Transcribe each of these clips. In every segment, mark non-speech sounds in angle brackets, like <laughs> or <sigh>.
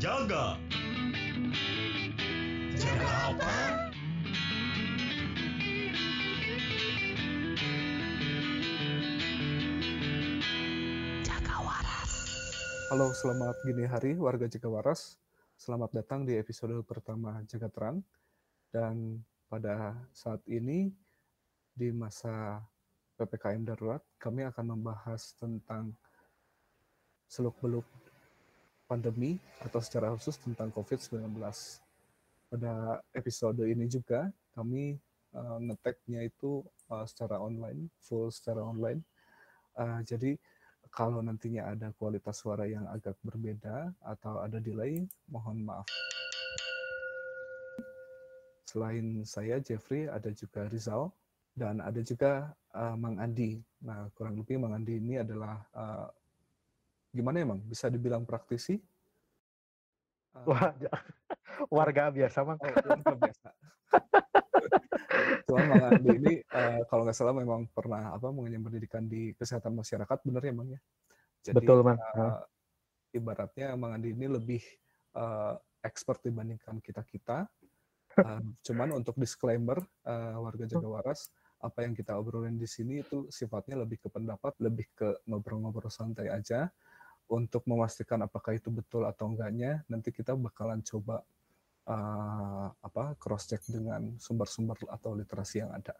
Jaga. Jaga apa? Halo, selamat gini hari warga Jaga Waras. Selamat datang di episode pertama Jaga Terang. Dan pada saat ini di masa PPKM darurat, kami akan membahas tentang seluk-beluk pandemi atau secara khusus tentang COVID-19. Pada episode ini juga kami uh, ngeteknya itu uh, secara online, full secara online. Uh, jadi kalau nantinya ada kualitas suara yang agak berbeda atau ada delay, mohon maaf. Selain saya, Jeffrey, ada juga Rizal, dan ada juga uh, Mang Andi. Nah, kurang lebih Mang Andi ini adalah uh, gimana emang bisa dibilang praktisi? Uh, Wah, <laughs> warga biasa, Mang. Oh, warga biasa. Cuman Mang Andi ini uh, kalau nggak salah memang pernah apa mengenyam pendidikan di kesehatan masyarakat, benar ya, Mang ya? Jadi, Betul, Mang. Uh, ibaratnya Mang Andi ini lebih uh, expert dibandingkan kita-kita. Uh, <laughs> cuman untuk disclaimer uh, warga Jaga Waras, apa yang kita obrolin di sini itu sifatnya lebih ke pendapat, lebih ke ngobrol-ngobrol santai aja. Untuk memastikan apakah itu betul atau enggaknya, nanti kita bakalan coba uh, apa cross check dengan sumber-sumber atau literasi yang ada.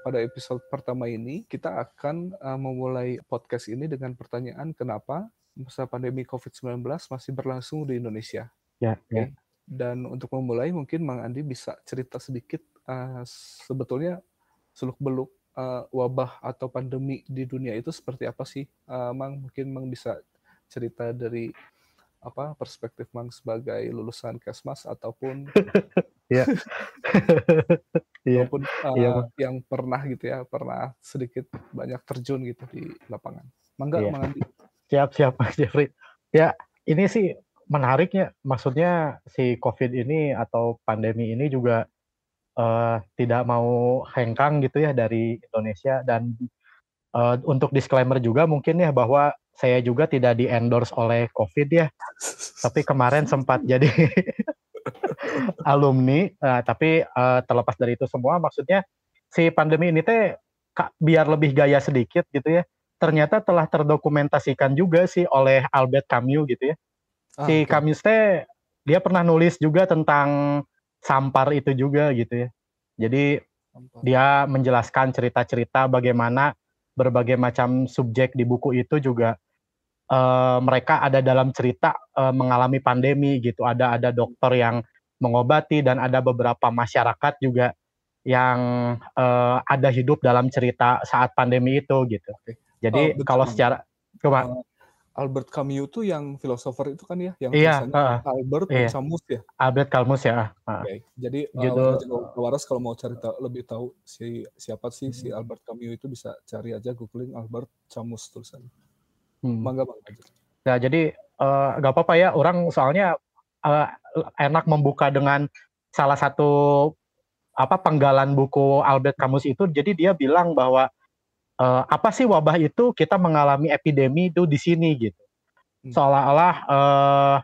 Pada episode pertama ini kita akan uh, memulai podcast ini dengan pertanyaan kenapa masa pandemi COVID-19 masih berlangsung di Indonesia. Ya, ya. Dan untuk memulai mungkin Mang Andi bisa cerita sedikit uh, sebetulnya seluk-beluk uh, wabah atau pandemi di dunia itu seperti apa sih, uh, Mang? Mungkin Mang bisa cerita dari apa perspektif Mang sebagai lulusan Kesmas ataupun <laughs> ya <laughs> ataupun uh, ya, yang pernah gitu ya pernah sedikit banyak terjun gitu di lapangan. Mangga ya. Mang Andi. Siap siap Mas Jeffrey. Ya ini sih menariknya maksudnya si COVID ini atau pandemi ini juga uh, tidak mau hengkang gitu ya dari Indonesia dan uh, untuk disclaimer juga mungkin ya bahwa saya juga tidak di endorse oleh COVID ya, tapi kemarin sempat jadi <laughs> alumni. Uh, tapi uh, terlepas dari itu semua, maksudnya si pandemi ini teh biar lebih gaya sedikit gitu ya, ternyata telah terdokumentasikan juga sih oleh Albert Camus gitu ya. Ah, si okay. Camus teh dia pernah nulis juga tentang sampar itu juga gitu ya. Jadi sampar. dia menjelaskan cerita-cerita bagaimana berbagai macam subjek di buku itu juga uh, mereka ada dalam cerita uh, mengalami pandemi gitu. Ada ada dokter yang mengobati dan ada beberapa masyarakat juga yang uh, ada hidup dalam cerita saat pandemi itu gitu. Jadi oh, kalau secara coba uh, Albert Camus itu yang filosofer itu kan ya, yang iya, uh, Albert iya. Camus ya. Albert Camus ya. Uh. Okay. Jadi gitu. uh, waras kalau mau cari tahu, lebih tahu si siapa sih hmm. si Albert Camus itu bisa cari aja googling Albert Camus tulisannya. Hmm. Bangga banget. Nah, jadi uh, eh, gak apa-apa ya, orang soalnya uh, enak membuka dengan salah satu apa penggalan buku Albert Camus itu. Jadi dia bilang bahwa uh, apa sih wabah itu kita mengalami epidemi itu di sini gitu. Hmm. Seolah-olah uh,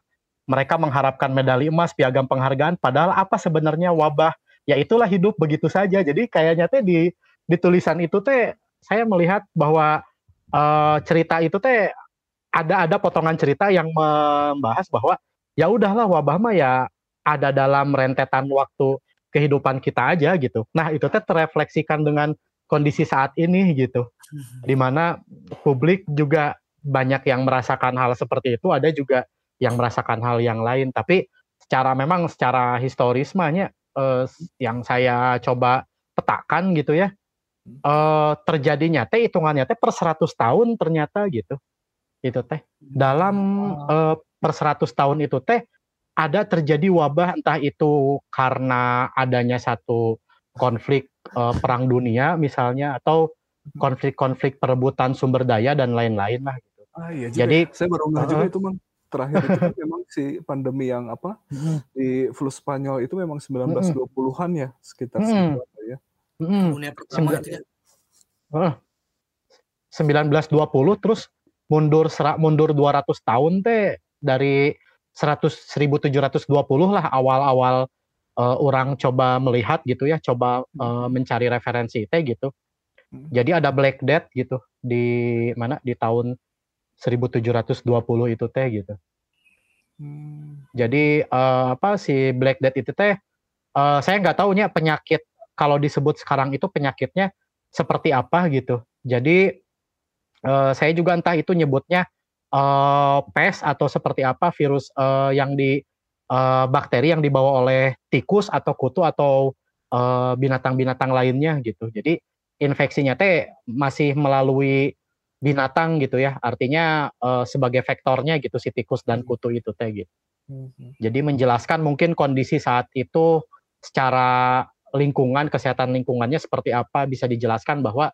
mereka mengharapkan medali emas, piagam penghargaan, padahal apa sebenarnya wabah? Ya itulah hidup begitu saja. Jadi kayaknya teh di di tulisan itu teh saya melihat bahwa uh, cerita itu teh ada ada potongan cerita yang membahas bahwa ya udahlah wabah mah ya ada dalam rentetan waktu kehidupan kita aja gitu. Nah, itu teh terefleksikan dengan kondisi saat ini gitu. Hmm. Di mana publik juga banyak yang merasakan hal seperti itu, ada juga yang merasakan hal yang lain. Tapi secara memang secara historismanya eh, yang saya coba petakan gitu ya, uh, terjadinya teh hitungannya teh per 100 tahun ternyata gitu itu teh dalam uh, per 100 tahun itu teh ada terjadi wabah entah itu karena adanya satu konflik uh, perang dunia misalnya atau konflik-konflik perebutan sumber daya dan lain-lain lah gitu. Ah, iya, Jadi saya baru nggak uh, juga itu mang terakhir itu kan memang si pandemi yang apa di flu Spanyol itu memang 1920-an ya sekitar hmm. ya. Hmm. pertama itu ya. Uh, 1920 terus mundur serak mundur 200 tahun teh dari 100 1720 lah awal-awal uh, orang coba melihat gitu ya, coba uh, mencari referensi teh gitu. Hmm. Jadi ada Black Death gitu di mana di tahun 1720 itu teh gitu. Hmm. Jadi uh, apa si Black Death itu teh uh, saya nggak tahunya penyakit kalau disebut sekarang itu penyakitnya seperti apa gitu. Jadi uh, saya juga entah itu nyebutnya uh, pes atau seperti apa virus uh, yang di uh, bakteri yang dibawa oleh tikus atau kutu atau binatang-binatang uh, lainnya gitu. Jadi infeksinya teh masih melalui binatang gitu ya. Artinya uh, sebagai vektornya gitu si tikus dan hmm. kutu itu teh gitu. Hmm. Jadi menjelaskan mungkin kondisi saat itu secara lingkungan kesehatan lingkungannya seperti apa bisa dijelaskan bahwa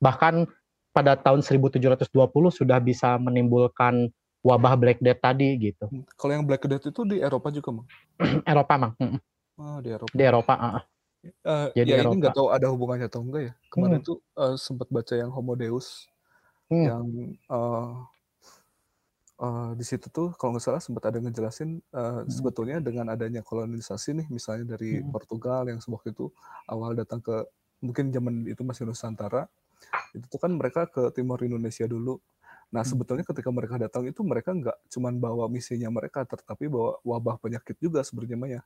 bahkan pada tahun 1720 sudah bisa menimbulkan wabah Black Death tadi gitu. Hmm. Kalau yang Black Death itu di Eropa juga, Mang? <clears throat> Eropa, Mang. Oh, di Eropa. Di Eropa, uh. Uh, Jadi ya Eropa. ini nggak tahu ada hubungannya atau enggak ya. Kemarin hmm. tuh uh, sempat baca yang Homo Deus hmm. yang uh, uh, di situ tuh kalau nggak salah sempat ada ngejelasin uh, hmm. sebetulnya dengan adanya kolonisasi nih misalnya dari hmm. Portugal yang waktu itu awal datang ke mungkin zaman itu masih Nusantara itu tuh kan mereka ke timur Indonesia dulu. Nah hmm. sebetulnya ketika mereka datang itu mereka nggak cuma bawa misinya mereka, tetapi bawa wabah penyakit juga sebenarnya Maya.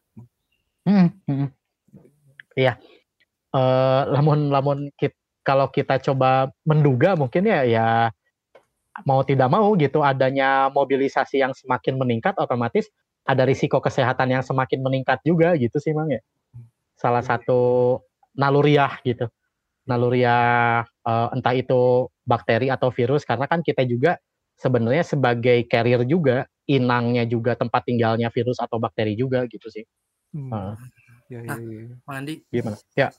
Hmm. hmm. Iya. Uh, lamun lamun kit, kalau kita coba menduga mungkin ya ya mau tidak mau gitu adanya mobilisasi yang semakin meningkat otomatis ada risiko kesehatan yang semakin meningkat juga gitu sih Mang ya. Salah satu naluriah gitu. Naluriah uh, entah itu bakteri atau virus karena kan kita juga sebenarnya sebagai carrier juga inangnya juga tempat tinggalnya virus atau bakteri juga gitu sih. Hmm. Uh. Ya, ya, nah, ya. Mandi. Gimana? Ya.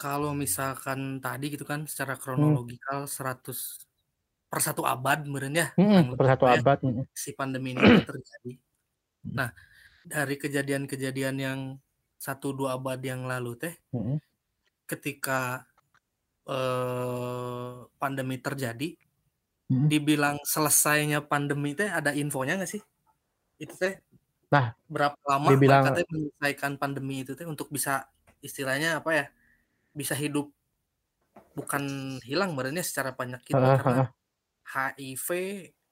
Kalau misalkan tadi gitu kan secara hmm. kronologikal hmm. 100 per satu abad meren ya. Hmm, per satu ya, abad. Hmm. Si pandemi ini terjadi. Nah, dari kejadian-kejadian yang satu dua abad yang lalu teh, hmm. ketika eh, pandemi terjadi, hmm. dibilang selesainya pandemi teh ada infonya nggak sih? Itu teh Nah, berapa lama dibilang, mereka menyelesaikan pandemi itu teh untuk bisa istilahnya apa ya? Bisa hidup bukan hilang badannya secara penyakit uh, karena uh, HIV,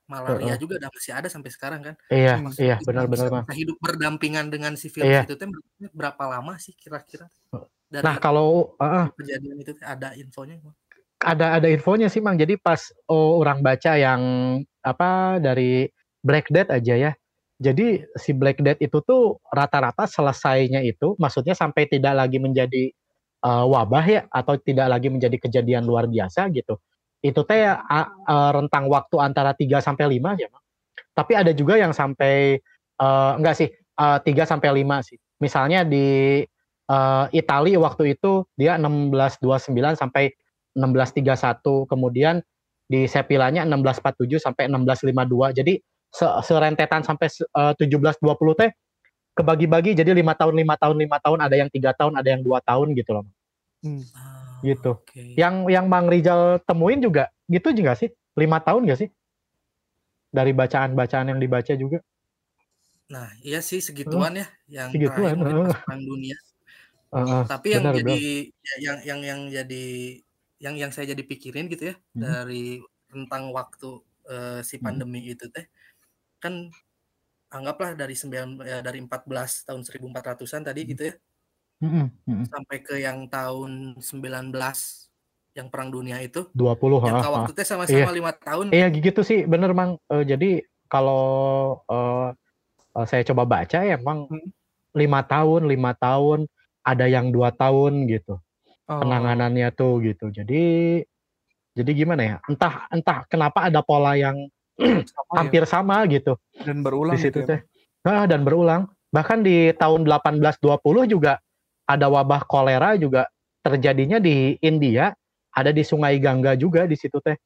malaria uh, juga masih ada sampai sekarang kan. Iya, Maksudnya iya, benar-benar benar, hidup berdampingan dengan si virus iya. itu teh berapa lama sih kira-kira? Nah, kalau uh, kejadian itu ada infonya Ada ada infonya sih, Mang. Jadi pas oh, orang baca yang apa dari Black Death aja ya jadi si Black Death itu tuh rata-rata selesainya itu, maksudnya sampai tidak lagi menjadi uh, wabah ya, atau tidak lagi menjadi kejadian luar biasa gitu. Itu teh uh, uh, rentang waktu antara 3 sampai 5 ya, Tapi ada juga yang sampai uh, enggak sih, uh, 3 sampai 5 sih. Misalnya di uh, Italia waktu itu dia 1629 sampai 1631, kemudian di Sepilanya 1647 sampai 1652. Jadi serentetan sampai uh, 17 20 teh kebagi-bagi. Jadi lima tahun lima tahun lima tahun ada yang tiga tahun ada yang dua tahun gitu loh. Hmm. oh, gitu. Okay. yang yang Bang Rizal temuin juga gitu juga sih. Lima tahun gak sih? Dari bacaan-bacaan yang dibaca juga. Nah iya sih segituan uh, ya yang segituan uh. dunia uh, tapi yang benar, jadi ya, yang yang yang jadi yang yang saya jadi pikirin gitu ya hmm. dari tentang waktu uh, si hmm. pandemi hmm. itu teh kan anggaplah dari 9 ya dari 14 tahun 1400-an tadi gitu ya. Mm -hmm. Sampai ke yang tahun 19 yang perang dunia itu 20 yang ha, waktu itu sama-sama lima iya. tahun iya gitu sih bener mang uh, jadi kalau uh, saya coba baca ya emang hmm. lima tahun lima tahun ada yang dua tahun gitu oh. penanganannya tuh gitu jadi jadi gimana ya entah entah kenapa ada pola yang <clears throat> sama hampir ya. sama gitu. Dan berulang di situ gitu ya. teh. Nah, dan berulang. Bahkan di tahun 1820 juga ada wabah kolera juga terjadinya di India, ada di Sungai Gangga juga di situ teh.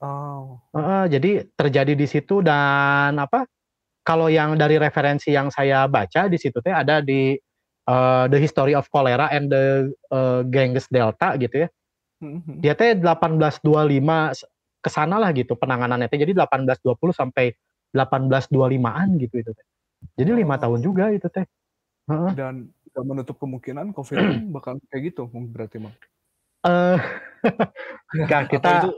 Oh. Uh, jadi terjadi di situ dan apa? Kalau yang dari referensi yang saya baca di situ teh ada di uh, The History of Cholera and the uh, Ganges Delta gitu ya. Mm-hmm. Dia teh 1825 ke sana lah gitu penanganannya. Jadi 1820 sampai 1825-an gitu itu teh. Jadi lima oh. tahun juga itu teh. Dan gak menutup kemungkinan COVID <clears throat> bakal kayak gitu berarti mah. Eh <laughs> uh, kita itu,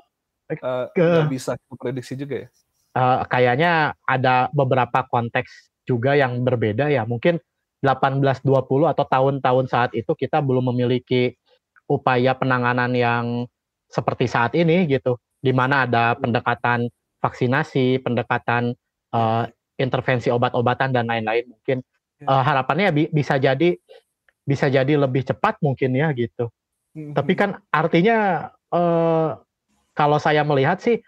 uh, ke, bisa prediksi juga ya. Uh, kayaknya ada beberapa konteks juga yang berbeda ya. Mungkin 1820 atau tahun-tahun saat itu kita belum memiliki upaya penanganan yang seperti saat ini gitu, di mana ada pendekatan vaksinasi, pendekatan uh, intervensi obat-obatan dan lain-lain. Mungkin uh, harapannya bi bisa jadi bisa jadi lebih cepat mungkin ya gitu. Mm-hmm. Tapi kan artinya uh, kalau saya melihat sih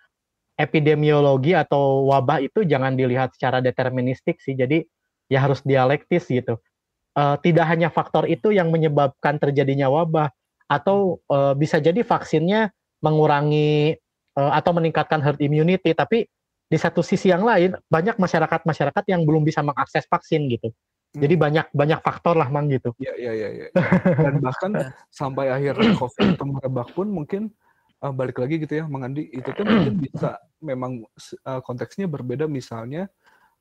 epidemiologi atau wabah itu jangan dilihat secara deterministik sih. Jadi ya harus dialektis gitu. Uh, tidak hanya faktor itu yang menyebabkan terjadinya wabah, atau uh, bisa jadi vaksinnya mengurangi uh, atau meningkatkan herd immunity tapi di satu sisi yang lain banyak masyarakat-masyarakat yang belum bisa mengakses vaksin gitu. Hmm. Jadi banyak banyak faktor lah mang gitu. Iya iya iya. Ya. <laughs> Dan bahkan sampai akhir <clears throat> COVID itu merebak pun mungkin uh, balik lagi gitu ya, Mengandi itu kan mungkin bisa memang uh, konteksnya berbeda misalnya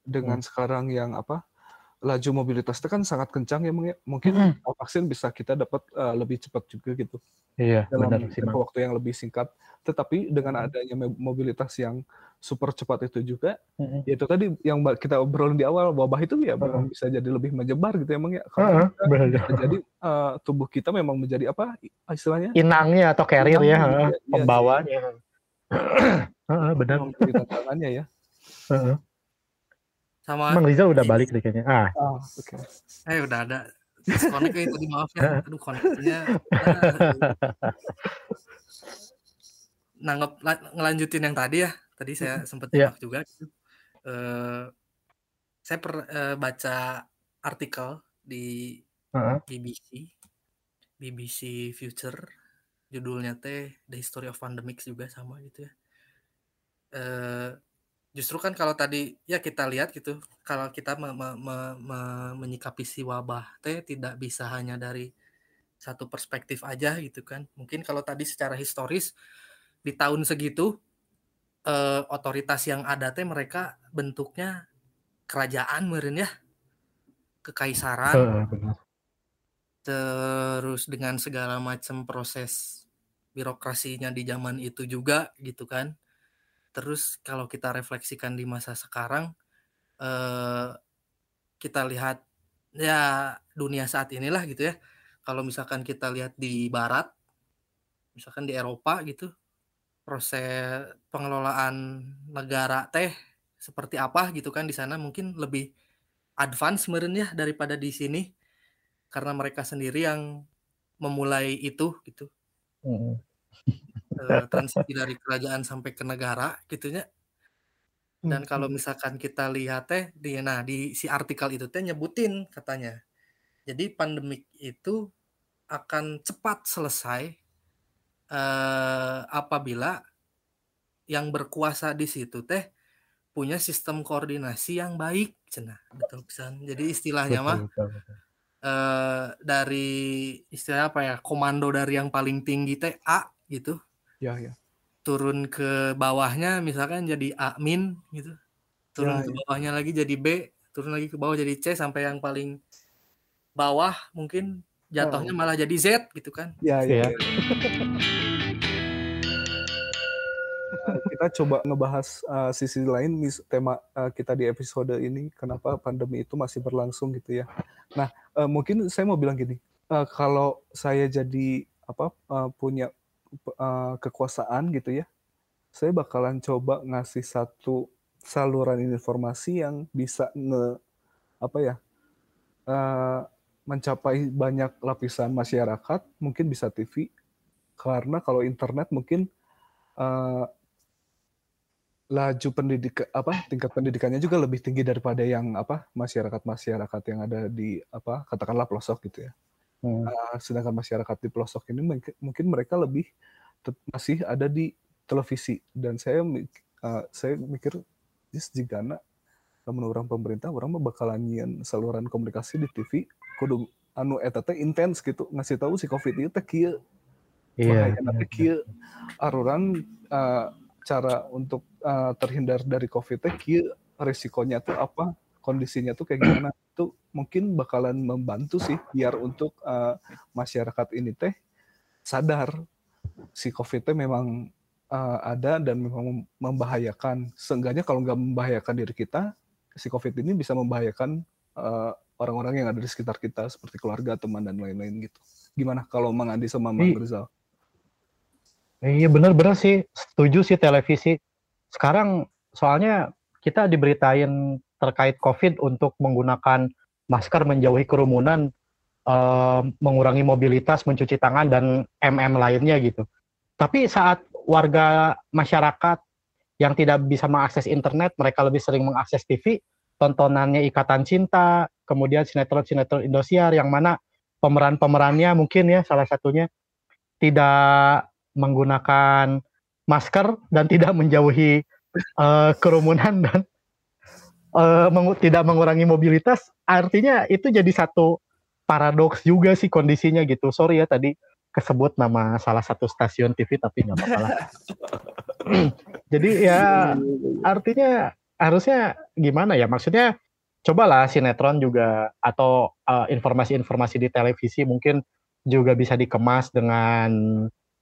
dengan hmm. sekarang yang apa laju mobilitas itu kan sangat kencang ya mungkin mm -hmm. vaksin bisa kita dapat uh, lebih cepat juga gitu. Iya, dalam benar, sih, waktu yang lebih singkat. Tetapi dengan adanya mobilitas yang super cepat itu juga mm -hmm. ya itu tadi yang kita obrolin di awal wabah itu ya memang bisa jadi lebih menyebar gitu emang ya. Karena uh -huh. jadi uh, tubuh kita memang menjadi apa istilahnya? Inangnya atau carrier ya, <clears throat> ya pembawanya. -huh, benar. Tantangannya ya. Uh -huh. Sama Emang Rizal udah balik deh kayaknya. Ah. Oh, oke. Okay. Eh udah ada. Disconnect kayak tadi maaf ya. <laughs> Aduh koneksinya. Nah, ngelanjutin yang tadi ya. Tadi saya sempat yeah. juga. Uh, saya per, uh, baca artikel di uh -huh. BBC. BBC Future. Judulnya teh The History of Pandemics juga sama gitu ya. Uh, Justru kan kalau tadi ya kita lihat gitu, kalau kita me me me me menyikapi si wabah teh tidak bisa hanya dari satu perspektif aja gitu kan. Mungkin kalau tadi secara historis di tahun segitu eh, otoritas yang ada teh mereka bentuknya kerajaan meren ya. Kekaisaran. Uh, Terus dengan segala macam proses birokrasinya di zaman itu juga gitu kan Terus kalau kita refleksikan di masa sekarang, eh, kita lihat ya dunia saat inilah gitu ya. Kalau misalkan kita lihat di Barat, misalkan di Eropa gitu, proses pengelolaan negara teh seperti apa gitu kan di sana mungkin lebih advance meren ya daripada di sini karena mereka sendiri yang memulai itu gitu. Mm uh, <laughs> transisi dari kerajaan sampai ke negara gitunya. Dan kalau misalkan kita lihat teh di nah di si artikel itu teh nyebutin katanya. Jadi pandemik itu akan cepat selesai uh, apabila yang berkuasa di situ teh punya sistem koordinasi yang baik cenah betul pesan jadi istilahnya betul, mah betul, betul. Uh, dari istilah apa ya komando dari yang paling tinggi teh A gitu Ya, ya. Turun ke bawahnya misalkan jadi A min gitu. Turun ya, ke ya. bawahnya lagi jadi B, turun lagi ke bawah jadi C sampai yang paling bawah mungkin jatuhnya oh. malah jadi Z gitu kan. Ya, ya. ya. kita coba ngebahas uh, sisi lain mis tema uh, kita di episode ini kenapa pandemi itu masih berlangsung gitu ya. Nah, uh, mungkin saya mau bilang gini, uh, kalau saya jadi apa uh, punya uh, kekuasaan gitu ya, saya bakalan coba ngasih satu saluran informasi yang bisa nge apa ya uh, mencapai banyak lapisan masyarakat, mungkin bisa TV, karena kalau internet mungkin uh, laju pendidik apa tingkat pendidikannya juga lebih tinggi daripada yang apa masyarakat masyarakat yang ada di apa katakanlah pelosok gitu ya. Hmm. Uh, sedangkan masyarakat di pelosok ini mungkin mereka lebih masih ada di televisi dan saya uh, saya mikir jis jika namun orang pemerintah orang mah bakalan nyian saluran komunikasi di TV kudu anu eta teh intens gitu ngasih tahu si covid itu teh kieu iya yeah, kieu aruran uh, cara untuk uh, terhindar dari covid teh kieu resikonya tuh apa, kondisinya tuh kayak gimana. Itu mungkin bakalan membantu sih biar untuk uh, masyarakat ini teh sadar si COVID teh memang uh, ada dan memang membahayakan. Seenggaknya kalau nggak membahayakan diri kita, si COVID ini bisa membahayakan orang orang-orang yang ada di sekitar kita seperti keluarga, teman dan lain-lain gitu. Gimana kalau Mang Andi sama Mang Rizal? Iya benar-benar sih, setuju sih televisi. Sekarang soalnya kita diberitain terkait COVID untuk menggunakan masker, menjauhi kerumunan, uh, mengurangi mobilitas, mencuci tangan dan MM lainnya gitu. Tapi saat warga masyarakat yang tidak bisa mengakses internet, mereka lebih sering mengakses TV, tontonannya Ikatan Cinta, kemudian sinetron-sinetron Indosiar yang mana pemeran-pemerannya mungkin ya salah satunya tidak menggunakan masker dan tidak menjauhi uh, kerumunan dan uh, mengu tidak mengurangi mobilitas, artinya itu jadi satu paradoks juga sih kondisinya gitu. Sorry ya tadi kesebut nama salah satu stasiun TV tapi nggak apa-apa lah. <clears throat> jadi ya artinya harusnya gimana ya? Maksudnya cobalah sinetron juga atau uh, informasi-informasi di televisi mungkin juga bisa dikemas dengan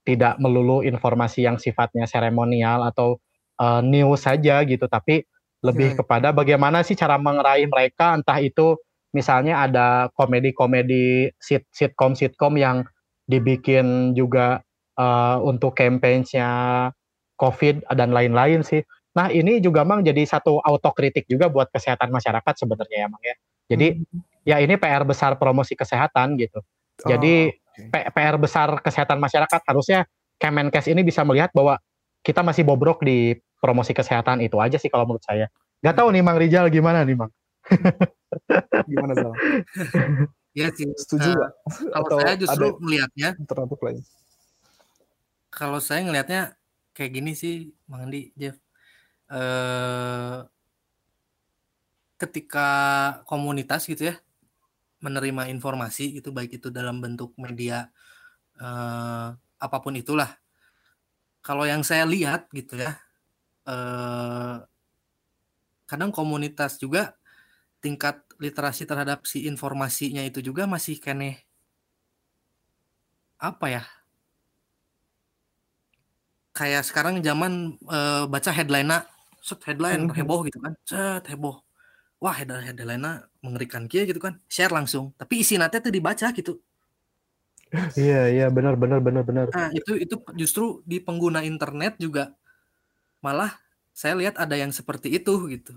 tidak melulu informasi yang sifatnya seremonial atau uh, news saja gitu, tapi lebih hmm. kepada bagaimana sih cara mengeraih mereka, entah itu misalnya ada komedi-komedi sit sitkom-sitkom yang dibikin juga uh, untuk campaign-nya COVID dan lain-lain sih. Nah ini juga mang jadi satu autokritik juga buat kesehatan masyarakat sebenarnya ya mang ya. Jadi hmm. ya ini PR besar promosi kesehatan gitu. Jadi oh. PR besar kesehatan masyarakat harusnya Kemenkes ini bisa melihat bahwa kita masih bobrok di promosi kesehatan itu aja sih kalau menurut saya. Gak tahu nih Mang Rijal gimana nih Mang? gimana Zal? <laughs> ya sih. Setuju uh, Kalau saya justru melihatnya tertentu lain. Kalau saya ngelihatnya kayak gini sih Mang Andi, Jeff. Uh, ketika komunitas gitu ya menerima informasi itu baik itu dalam bentuk media eh, apa pun itulah. Kalau yang saya lihat gitu ya, eh, kadang komunitas juga tingkat literasi terhadap si informasinya itu juga masih kene apa ya? Kayak sekarang zaman eh, baca headline set headline mm-hmm. heboh gitu kan, set heboh wah headline headline mengerikan kia gitu kan share langsung tapi isi nanti tuh dibaca gitu iya iya benar benar benar benar nah itu itu justru di pengguna internet juga malah saya lihat ada yang seperti itu gitu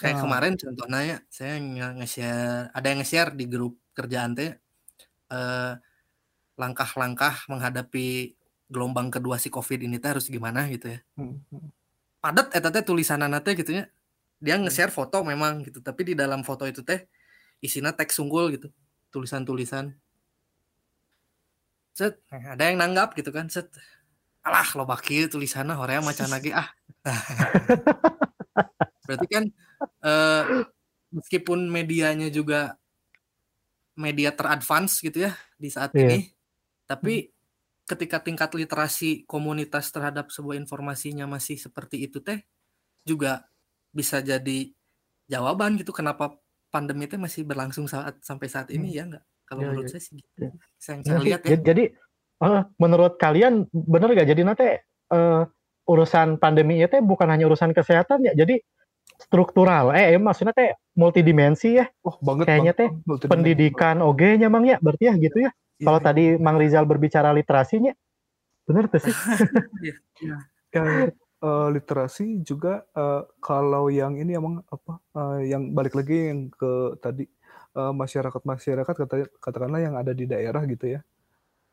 kayak oh. kemarin contohnya saya nge-share ada yang nge-share di grup kerjaan teh eh, langkah-langkah menghadapi gelombang kedua si covid ini teh harus gimana gitu ya hmm. hmm. padat etatnya tulisan nanti gitu ya dia hmm. nge-share foto memang gitu tapi di dalam foto itu teh isinya teks unggul gitu tulisan-tulisan set ada yang nanggap gitu kan set alah lo baki tulisannya horea macam lagi ah <laughs> berarti kan eh, meskipun medianya juga media teradvance gitu ya di saat yeah. ini tapi hmm. ketika tingkat literasi komunitas terhadap sebuah informasinya masih seperti itu teh juga bisa jadi jawaban gitu kenapa pandemi itu masih berlangsung saat sampai saat ini hmm. ya enggak kalau ya, menurut ya. saya sih gitu ya. saya, saya lihat ya jadi uh, menurut kalian benar gak? Jadi nanti uh, urusan pandemi itu bukan hanya urusan kesehatan ya jadi struktural. Eh, eh maksudnya teh multidimensi ya. Oh banget kayaknya teh pendidikan oge nya mang ya berarti ya gitu ya, ya kalau ya. tadi mang Rizal berbicara literasinya benar tuh sih. Ya, ya uh, literasi juga uh, kalau yang ini emang apa uh, yang balik lagi yang ke tadi uh, masyarakat masyarakat kata, katakanlah yang ada di daerah gitu ya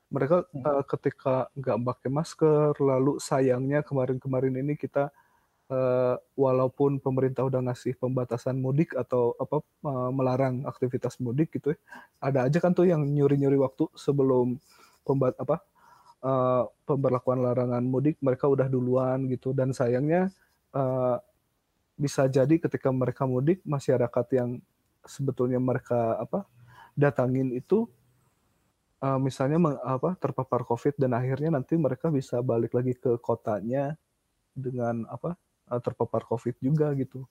mereka uh, ketika nggak pakai masker lalu sayangnya kemarin-kemarin ini kita uh, walaupun pemerintah udah ngasih pembatasan mudik atau apa uh, melarang aktivitas mudik gitu ya ada aja kan tuh yang nyuri-nyuri waktu sebelum pembat apa uh, pemberlakuan larangan mudik mereka udah duluan gitu. Dan sayangnya uh, bisa jadi ketika mereka mudik masyarakat yang sebetulnya mereka apa datangin itu uh, misalnya meng, apa terpapar covid dan akhirnya nanti mereka bisa balik lagi ke kotanya dengan apa uh, terpapar covid juga gitu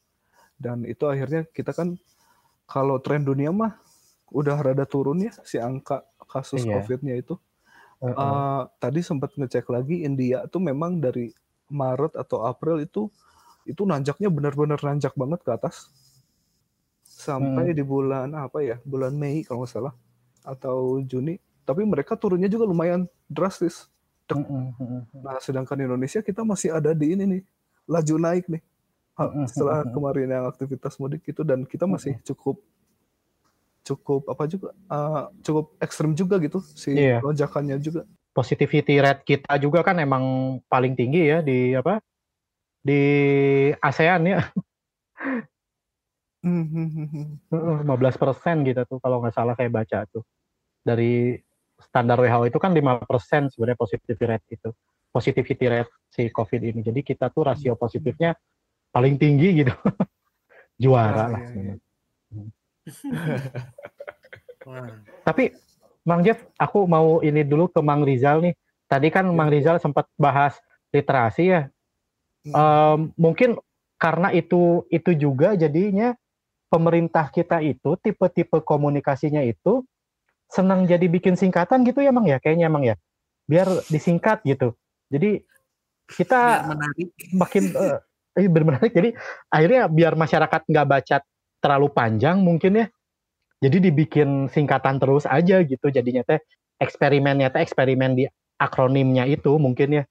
dan itu akhirnya kita kan kalau tren dunia mah udah rada turun ya si angka kasus iya. COVID-nya itu. Uh, -uh. Uh, tadi sempat ngecek lagi India tuh memang dari Maret atau April itu itu nanjaknya benar-benar nanjak banget ke atas sampai hmm. di bulan apa ya bulan Mei kalau nggak salah atau Juni tapi mereka turunnya juga lumayan drastis. Hmm, hmm, hmm, nah sedangkan Indonesia kita masih ada di ini nih laju naik nih. Setelah kemarin yang aktivitas mudik itu dan kita masih cukup cukup apa juga uh, cukup ekstrim juga gitu si yeah. lonjakannya juga. Positivity rate kita juga kan emang paling tinggi ya di apa? Di ASEAN ya. 15 persen gitu tuh kalau nggak salah saya baca tuh. Dari standar WHO itu kan 5 persen sebenarnya positivity rate itu positivity rate si COVID ini. Jadi kita tuh rasio hmm. positifnya paling tinggi gitu. <laughs> Juara lah. Iya, iya. <laughs> Tapi Mang Jeff, aku mau ini dulu ke Mang Rizal nih. Tadi kan Mang iya. Rizal sempat bahas literasi ya. Um, mungkin karena itu itu juga jadinya pemerintah kita itu tipe-tipe komunikasinya itu senang jadi bikin singkatan gitu ya, Mang ya? Kayaknya Mang ya. Biar disingkat gitu. Jadi kita makin uh, eh, menarik. Jadi akhirnya biar masyarakat nggak baca terlalu panjang mungkin ya. Jadi dibikin singkatan terus aja gitu jadinya teh eksperimennya teh eksperimen di akronimnya itu mungkin ya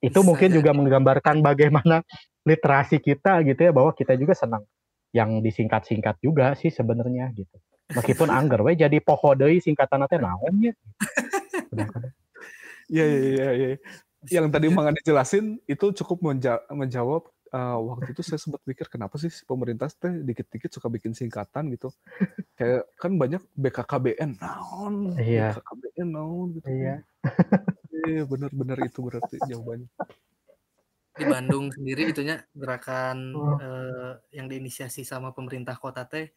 itu Bisa mungkin juga menggambarkan bagaimana literasi kita gitu ya bahwa kita juga senang yang disingkat-singkat juga sih sebenarnya gitu. Meskipun angger we jadi poho deui singkatan teh naon ya. <laughs> Iya iya iya iya. Yang tadi Mang dijelasin itu cukup menja menjawab uh, waktu itu saya sempat mikir kenapa sih pemerintah teh dikit-dikit suka bikin singkatan gitu. <laughs> Kayak kan banyak BKKBN naon, iya. BKKBN naon gitu. Iya. <laughs> Iya benar-benar itu berarti jawabannya. Di Bandung sendiri itunya gerakan oh. uh, yang diinisiasi sama pemerintah kota teh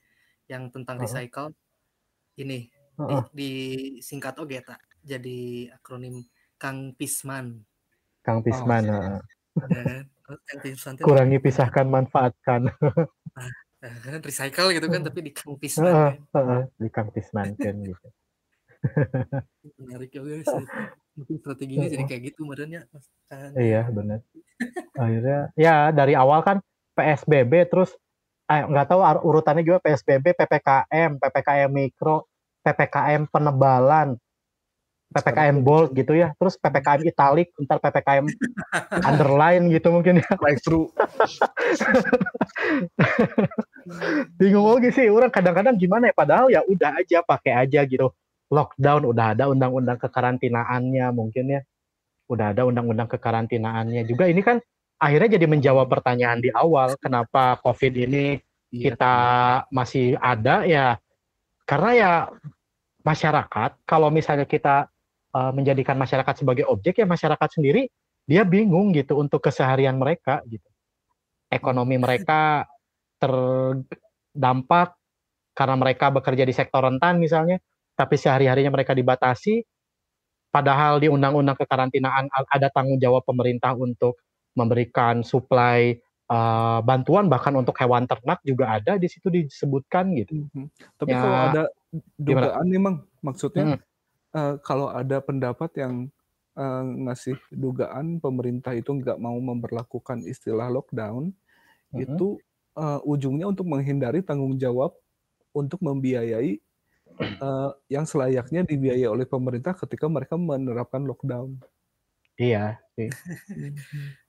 yang tentang oh. recycle ini oh. di, singkat oke tak jadi akronim Kang Pisman. Kang Pisman. Oh, ya. Kurangi pisahkan manfaatkan. Nah, recycle gitu kan tapi di Kang Pisman. Uh, uh, uh, di Kang Pisman kan gitu. <laughs> Menarik juga sih. Mungkin strateginya jadi kayak gitu modelnya. Iya benar. Akhirnya ya dari awal kan PSBB terus eh, nggak tahu urutannya juga PSBB, PPKM, PPKM mikro, PPKM penebalan, PPKM bold gitu ya, terus PPKM italic, ntar PPKM <laughs> underline gitu mungkin ya. Like <laughs> true. Bingung lagi sih, orang kadang-kadang gimana ya, padahal ya udah aja pakai aja gitu. Lockdown udah ada undang-undang kekarantinaannya mungkin ya. Udah ada undang-undang kekarantinaannya juga. Ini kan akhirnya jadi menjawab pertanyaan di awal kenapa covid ini iya. kita masih ada ya karena ya masyarakat kalau misalnya kita uh, menjadikan masyarakat sebagai objek ya masyarakat sendiri dia bingung gitu untuk keseharian mereka gitu ekonomi mereka terdampak karena mereka bekerja di sektor rentan misalnya tapi sehari-harinya mereka dibatasi, padahal di undang-undang kekarantinaan ada tanggung jawab pemerintah untuk memberikan suplai uh, bantuan bahkan untuk hewan ternak juga ada di situ disebutkan gitu. Mm-hmm. Tapi ya, kalau ada dugaan nih, Mang, maksudnya hmm. uh, kalau ada pendapat yang uh, ngasih dugaan pemerintah itu nggak mau memperlakukan istilah lockdown, hmm. itu uh, ujungnya untuk menghindari tanggung jawab untuk membiayai uh, yang selayaknya dibiayai oleh pemerintah ketika mereka menerapkan lockdown. Iya sih.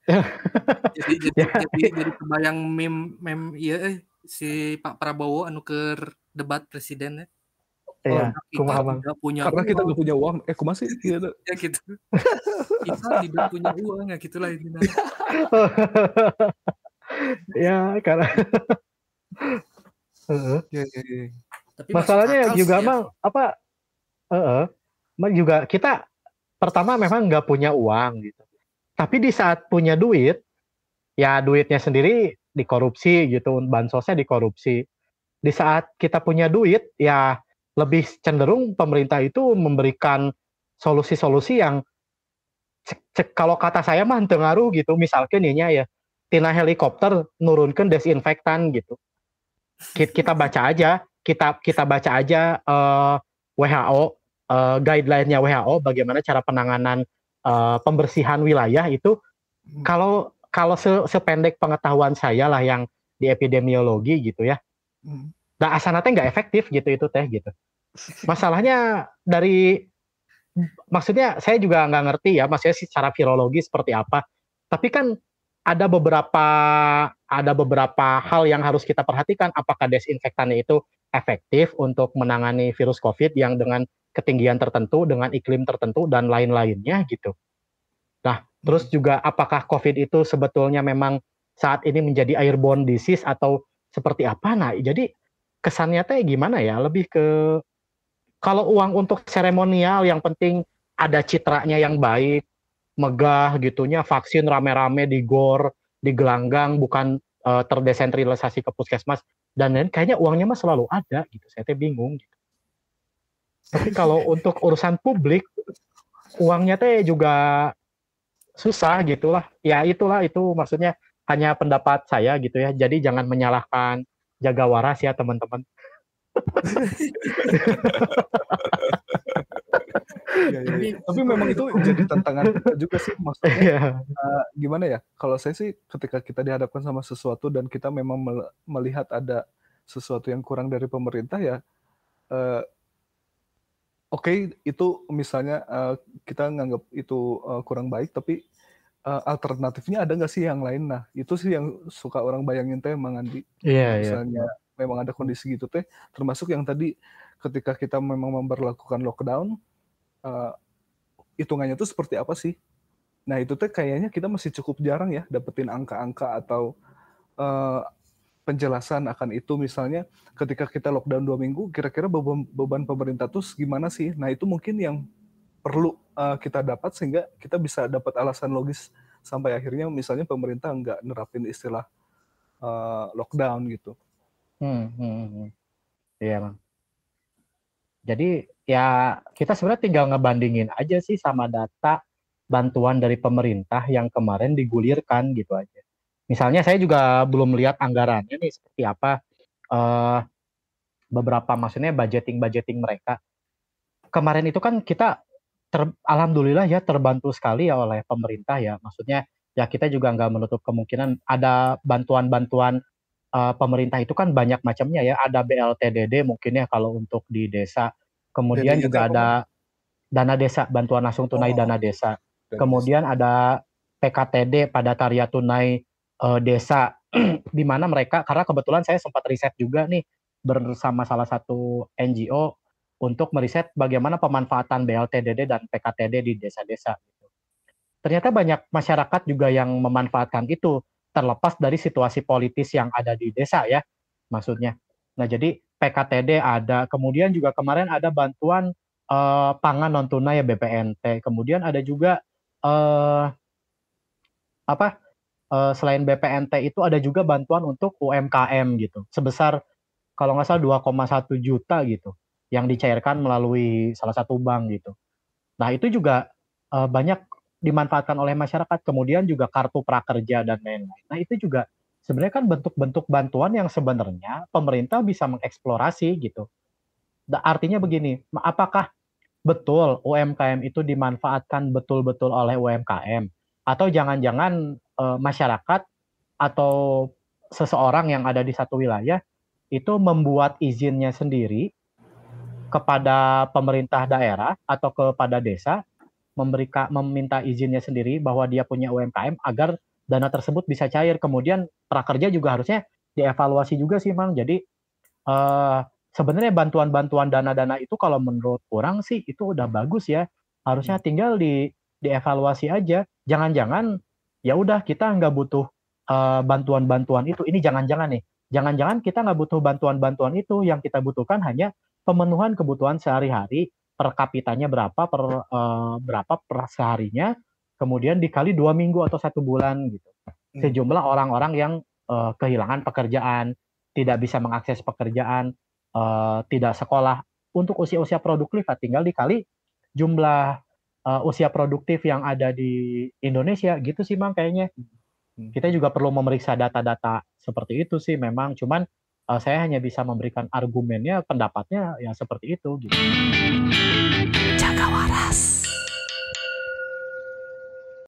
<laughs> jadi jadi, ya. jadi jadi kebayang meme meme iya eh, si Pak Prabowo anu ke debat presiden ya. Iya, oh, kita tidak punya Karena uang. kita nggak punya uang. Eh, aku masih gitu. <laughs> ya gitu. kita tidak punya uang ya gitulah ini. <laughs> ya karena. ya, ya, ya. Tapi Masalahnya juga ya. mah apa? Uh, uh, juga kita pertama memang nggak punya uang gitu. Tapi di saat punya duit, ya duitnya sendiri dikorupsi gitu, bansosnya dikorupsi. Di saat kita punya duit, ya lebih cenderung pemerintah itu memberikan solusi-solusi yang kalau kata saya mah tengaruh gitu. Misalkan ya ya tina helikopter nurunkan desinfektan gitu kita baca aja kita kita baca aja uh, eh, WHO uh, guideline-nya WHO bagaimana cara penanganan uh, pembersihan wilayah itu hmm. kalau kalau se sependek pengetahuan saya lah yang di epidemiologi gitu ya. Hmm. Nah asanatnya nggak efektif gitu itu teh gitu. <laughs> Masalahnya dari maksudnya saya juga nggak ngerti ya maksudnya secara virologi seperti apa. Tapi kan ada beberapa ada beberapa hal yang harus kita perhatikan apakah desinfektannya itu efektif untuk menangani virus COVID yang dengan ketinggian tertentu, dengan iklim tertentu dan lain-lainnya gitu. Nah, terus hmm. juga apakah COVID itu sebetulnya memang saat ini menjadi airborne disease atau seperti apa? Nah, jadi kesannya teh gimana ya? Lebih ke kalau uang untuk seremonial yang penting ada citranya yang baik, megah gitunya vaksin rame-rame di gor di gelanggang bukan uh, terdesentralisasi ke puskesmas dan lain kayaknya uangnya mah selalu ada gitu saya teh bingung gitu. Tapi kalau untuk urusan publik uangnya teh juga susah gitulah ya itulah itu maksudnya hanya pendapat saya gitu ya jadi jangan menyalahkan jaga waras ya teman-teman ya, ya, ya. Tapi memang itu jadi tantangan juga sih maksudnya. Yeah. Uh, gimana ya? Kalau saya sih ketika kita dihadapkan sama sesuatu dan kita memang melihat ada sesuatu yang kurang dari pemerintah ya uh, okay, itu misalnya uh, kita nganggap itu uh, kurang baik tapi uh, alternatifnya ada nggak sih yang lain? Nah, itu sih yang suka orang bayangin teh Mang Andi. Yeah, iya. misalnya yeah. memang ada kondisi gitu teh, termasuk yang tadi ketika kita memang memperlakukan lockdown, uh, hitungannya itu seperti apa sih? Nah itu tuh kayaknya kita masih cukup jarang ya dapetin angka-angka atau uh, penjelasan akan itu misalnya ketika kita lockdown dua minggu kira-kira beban, beban pemerintah tuh gimana sih? Nah itu mungkin yang perlu uh, kita dapat sehingga kita bisa dapat alasan logis sampai akhirnya misalnya pemerintah nggak nerapin istilah uh, lockdown gitu. Hmm, hmm, hmm. Iya. Jadi ya kita sebenarnya tinggal ngebandingin aja sih sama data bantuan dari pemerintah yang kemarin digulirkan gitu aja. Misalnya saya juga belum lihat anggarannya nih seperti apa uh, beberapa maksudnya budgeting budgeting mereka. Kemarin itu kan kita ter, alhamdulillah ya terbantu sekali ya oleh pemerintah ya. Maksudnya ya kita juga nggak menutup kemungkinan ada bantuan-bantuan uh, pemerintah itu kan banyak macamnya ya. Ada BLTDD mungkin ya kalau untuk di desa Kemudian juga ada dana desa, bantuan langsung tunai oh. dana desa. Kemudian ada PKTD pada karya tunai uh, desa <clears throat> di mana mereka karena kebetulan saya sempat riset juga nih bersama salah satu NGO untuk meriset bagaimana pemanfaatan BLTDD dan PKTD di desa-desa gitu. Ternyata banyak masyarakat juga yang memanfaatkan itu terlepas dari situasi politis yang ada di desa ya maksudnya. Nah, jadi PKTD ada, kemudian juga kemarin ada bantuan uh, pangan non tunai ya BPNT, kemudian ada juga uh, apa uh, selain BPNT itu ada juga bantuan untuk UMKM gitu, sebesar kalau nggak salah 2,1 juta gitu, yang dicairkan melalui salah satu bank gitu. Nah itu juga uh, banyak dimanfaatkan oleh masyarakat, kemudian juga kartu prakerja dan lain-lain. Nah itu juga sebenarnya kan bentuk-bentuk bantuan yang sebenarnya pemerintah bisa mengeksplorasi gitu. Artinya begini, apakah betul UMKM itu dimanfaatkan betul-betul oleh UMKM atau jangan-jangan e, masyarakat atau seseorang yang ada di satu wilayah itu membuat izinnya sendiri kepada pemerintah daerah atau kepada desa memberikan meminta izinnya sendiri bahwa dia punya UMKM agar dana tersebut bisa cair. Kemudian prakerja juga harusnya dievaluasi juga sih, Mang. Jadi uh, sebenarnya bantuan-bantuan dana-dana itu kalau menurut orang sih itu udah bagus ya. Harusnya tinggal di dievaluasi aja. Jangan-jangan ya udah kita nggak butuh bantuan eh, bantuan-bantuan itu. Ini jangan-jangan nih. Jangan-jangan kita nggak butuh bantuan-bantuan itu. Yang kita butuhkan hanya pemenuhan kebutuhan sehari-hari per kapitanya berapa per uh, berapa per seharinya kemudian dikali dua minggu atau satu bulan gitu. Hmm. Sejumlah orang-orang yang uh, kehilangan pekerjaan, tidak bisa mengakses pekerjaan, uh, tidak sekolah untuk usia-usia produktif, tinggal dikali jumlah uh, usia produktif yang ada di Indonesia gitu sih mang kayaknya. Hmm. Kita juga perlu memeriksa data-data seperti itu sih memang, cuman uh, saya hanya bisa memberikan argumennya, pendapatnya ya seperti itu gitu. Jaga waras.